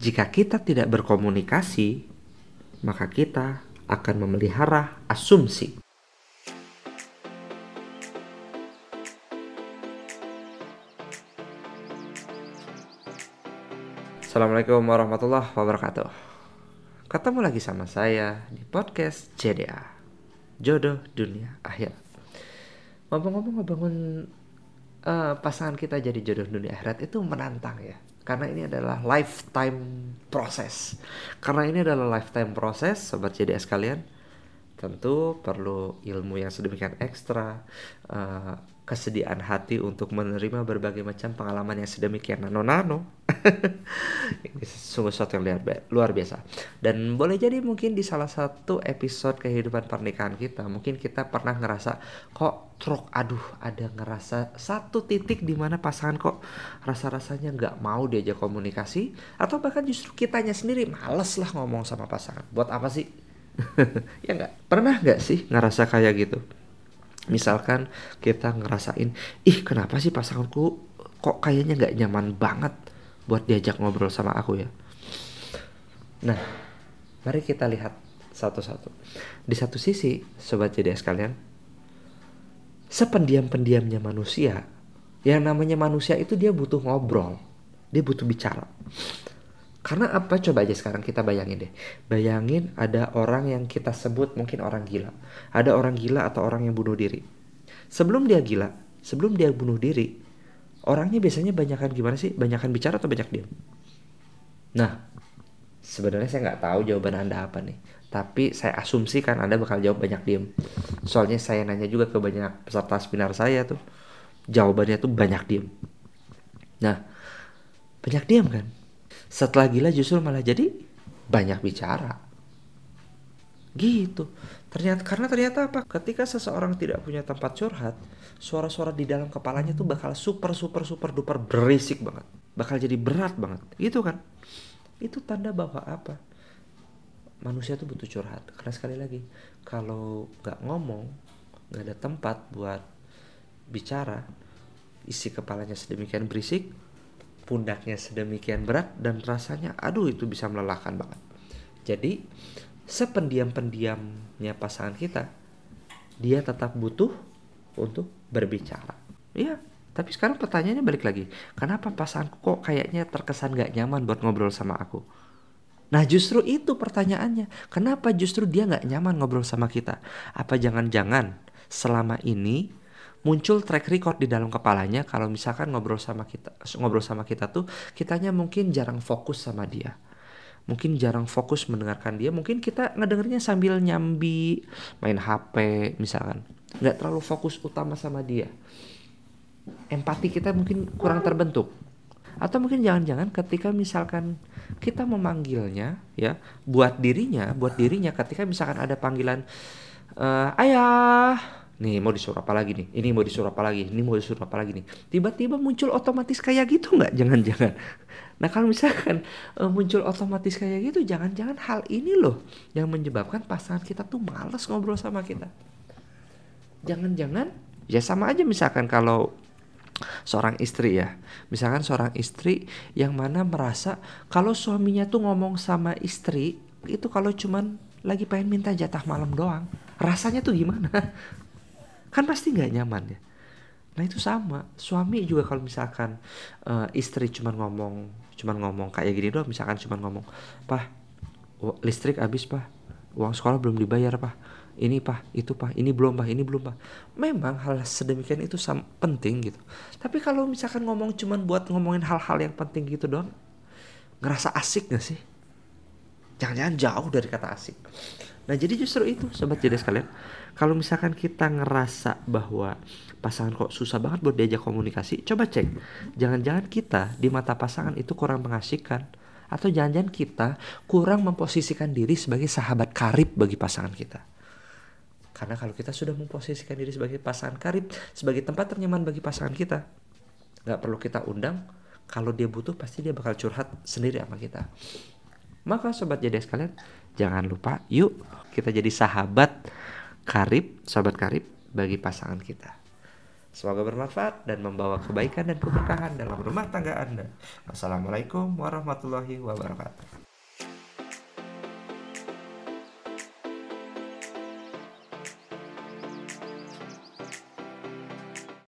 Jika kita tidak berkomunikasi, maka kita akan memelihara asumsi. Assalamualaikum warahmatullahi wabarakatuh. Ketemu lagi sama saya di podcast JDA, Jodoh Dunia Akhirat. Ngomong-ngomong ngebangun uh, pasangan kita jadi jodoh dunia akhirat itu menantang ya. Karena ini adalah lifetime proses. Karena ini adalah lifetime proses, sobat JDA sekalian. Tentu perlu ilmu yang sedemikian ekstra, uh, kesediaan hati untuk menerima berbagai macam pengalaman yang sedemikian nano-nano. Ini sungguh sesuatu yang luar, luar biasa. Dan boleh jadi mungkin di salah satu episode kehidupan pernikahan kita, mungkin kita pernah ngerasa kok truk aduh ada ngerasa satu titik di mana pasangan kok rasa-rasanya nggak mau diajak komunikasi atau bahkan justru kitanya sendiri males lah ngomong sama pasangan. Buat apa sih? ya nggak? Pernah nggak sih ngerasa kayak gitu? misalkan kita ngerasain ih kenapa sih pasanganku kok kayaknya nggak nyaman banget buat diajak ngobrol sama aku ya nah mari kita lihat satu-satu di satu sisi sobat jadi sekalian sependiam-pendiamnya manusia yang namanya manusia itu dia butuh ngobrol dia butuh bicara karena apa? Coba aja sekarang kita bayangin deh. Bayangin ada orang yang kita sebut mungkin orang gila. Ada orang gila atau orang yang bunuh diri. Sebelum dia gila, sebelum dia bunuh diri, orangnya biasanya banyakkan gimana sih? Banyakkan bicara atau banyak diam? Nah, sebenarnya saya nggak tahu jawaban Anda apa nih. Tapi saya asumsikan Anda bakal jawab banyak diam. Soalnya saya nanya juga ke banyak peserta seminar saya tuh. Jawabannya tuh banyak diam. Nah, banyak diam kan? Setelah gila justru malah jadi banyak bicara. Gitu. Ternyata karena ternyata apa? Ketika seseorang tidak punya tempat curhat suara-suara di dalam kepalanya tuh bakal super super super duper berisik banget. Bakal jadi berat banget. Gitu kan? Itu tanda bahwa apa? Manusia tuh butuh curhat. Karena sekali lagi kalau nggak ngomong nggak ada tempat buat bicara isi kepalanya sedemikian berisik pundaknya sedemikian berat dan rasanya aduh itu bisa melelahkan banget. Jadi sependiam-pendiamnya pasangan kita, dia tetap butuh untuk berbicara. Iya, tapi sekarang pertanyaannya balik lagi, kenapa pasanganku kok kayaknya terkesan gak nyaman buat ngobrol sama aku? Nah justru itu pertanyaannya, kenapa justru dia gak nyaman ngobrol sama kita? Apa jangan-jangan selama ini muncul track record di dalam kepalanya kalau misalkan ngobrol sama kita ngobrol sama kita tuh kitanya mungkin jarang fokus sama dia. Mungkin jarang fokus mendengarkan dia. Mungkin kita ngedengernya sambil nyambi main HP misalkan. Nggak terlalu fokus utama sama dia. Empati kita mungkin kurang terbentuk. Atau mungkin jangan-jangan ketika misalkan kita memanggilnya ya buat dirinya buat dirinya ketika misalkan ada panggilan uh, ayah nih mau disuruh apa lagi nih? Ini mau disuruh apa lagi? Ini mau disuruh apa lagi nih? Tiba-tiba muncul otomatis kayak gitu nggak? Jangan-jangan. Nah kalau misalkan uh, muncul otomatis kayak gitu jangan-jangan hal ini loh yang menyebabkan pasangan kita tuh males ngobrol sama kita. Jangan-jangan ya sama aja misalkan kalau seorang istri ya. Misalkan seorang istri yang mana merasa kalau suaminya tuh ngomong sama istri itu kalau cuman lagi pengen minta jatah malam doang rasanya tuh gimana kan pasti nggak nyaman ya. Nah itu sama. Suami juga kalau misalkan uh, istri cuman ngomong cuman ngomong kayak gini doang misalkan cuman ngomong pah listrik habis pah. Uang sekolah belum dibayar pah. Ini pah. Itu pah. Ini belum pah. Ini belum pah. Memang hal sedemikian itu penting gitu. Tapi kalau misalkan ngomong cuman buat ngomongin hal-hal yang penting gitu doang ngerasa asik gak sih? Jangan-jangan jauh dari kata asik nah jadi justru itu sobat jadi sekalian kalau misalkan kita ngerasa bahwa pasangan kok susah banget buat diajak komunikasi, coba cek. Jangan-jangan kita di mata pasangan itu kurang mengasihkan atau jangan-jangan kita kurang memposisikan diri sebagai sahabat karib bagi pasangan kita. Karena kalau kita sudah memposisikan diri sebagai pasangan karib, sebagai tempat ternyaman bagi pasangan kita, nggak perlu kita undang. Kalau dia butuh, pasti dia bakal curhat sendiri sama kita. Maka sobat jadi sekalian, jangan lupa yuk kita jadi sahabat karib, sahabat karib bagi pasangan kita. Semoga bermanfaat dan membawa kebaikan dan keberkahan dalam rumah tangga Anda. Wassalamualaikum warahmatullahi wabarakatuh.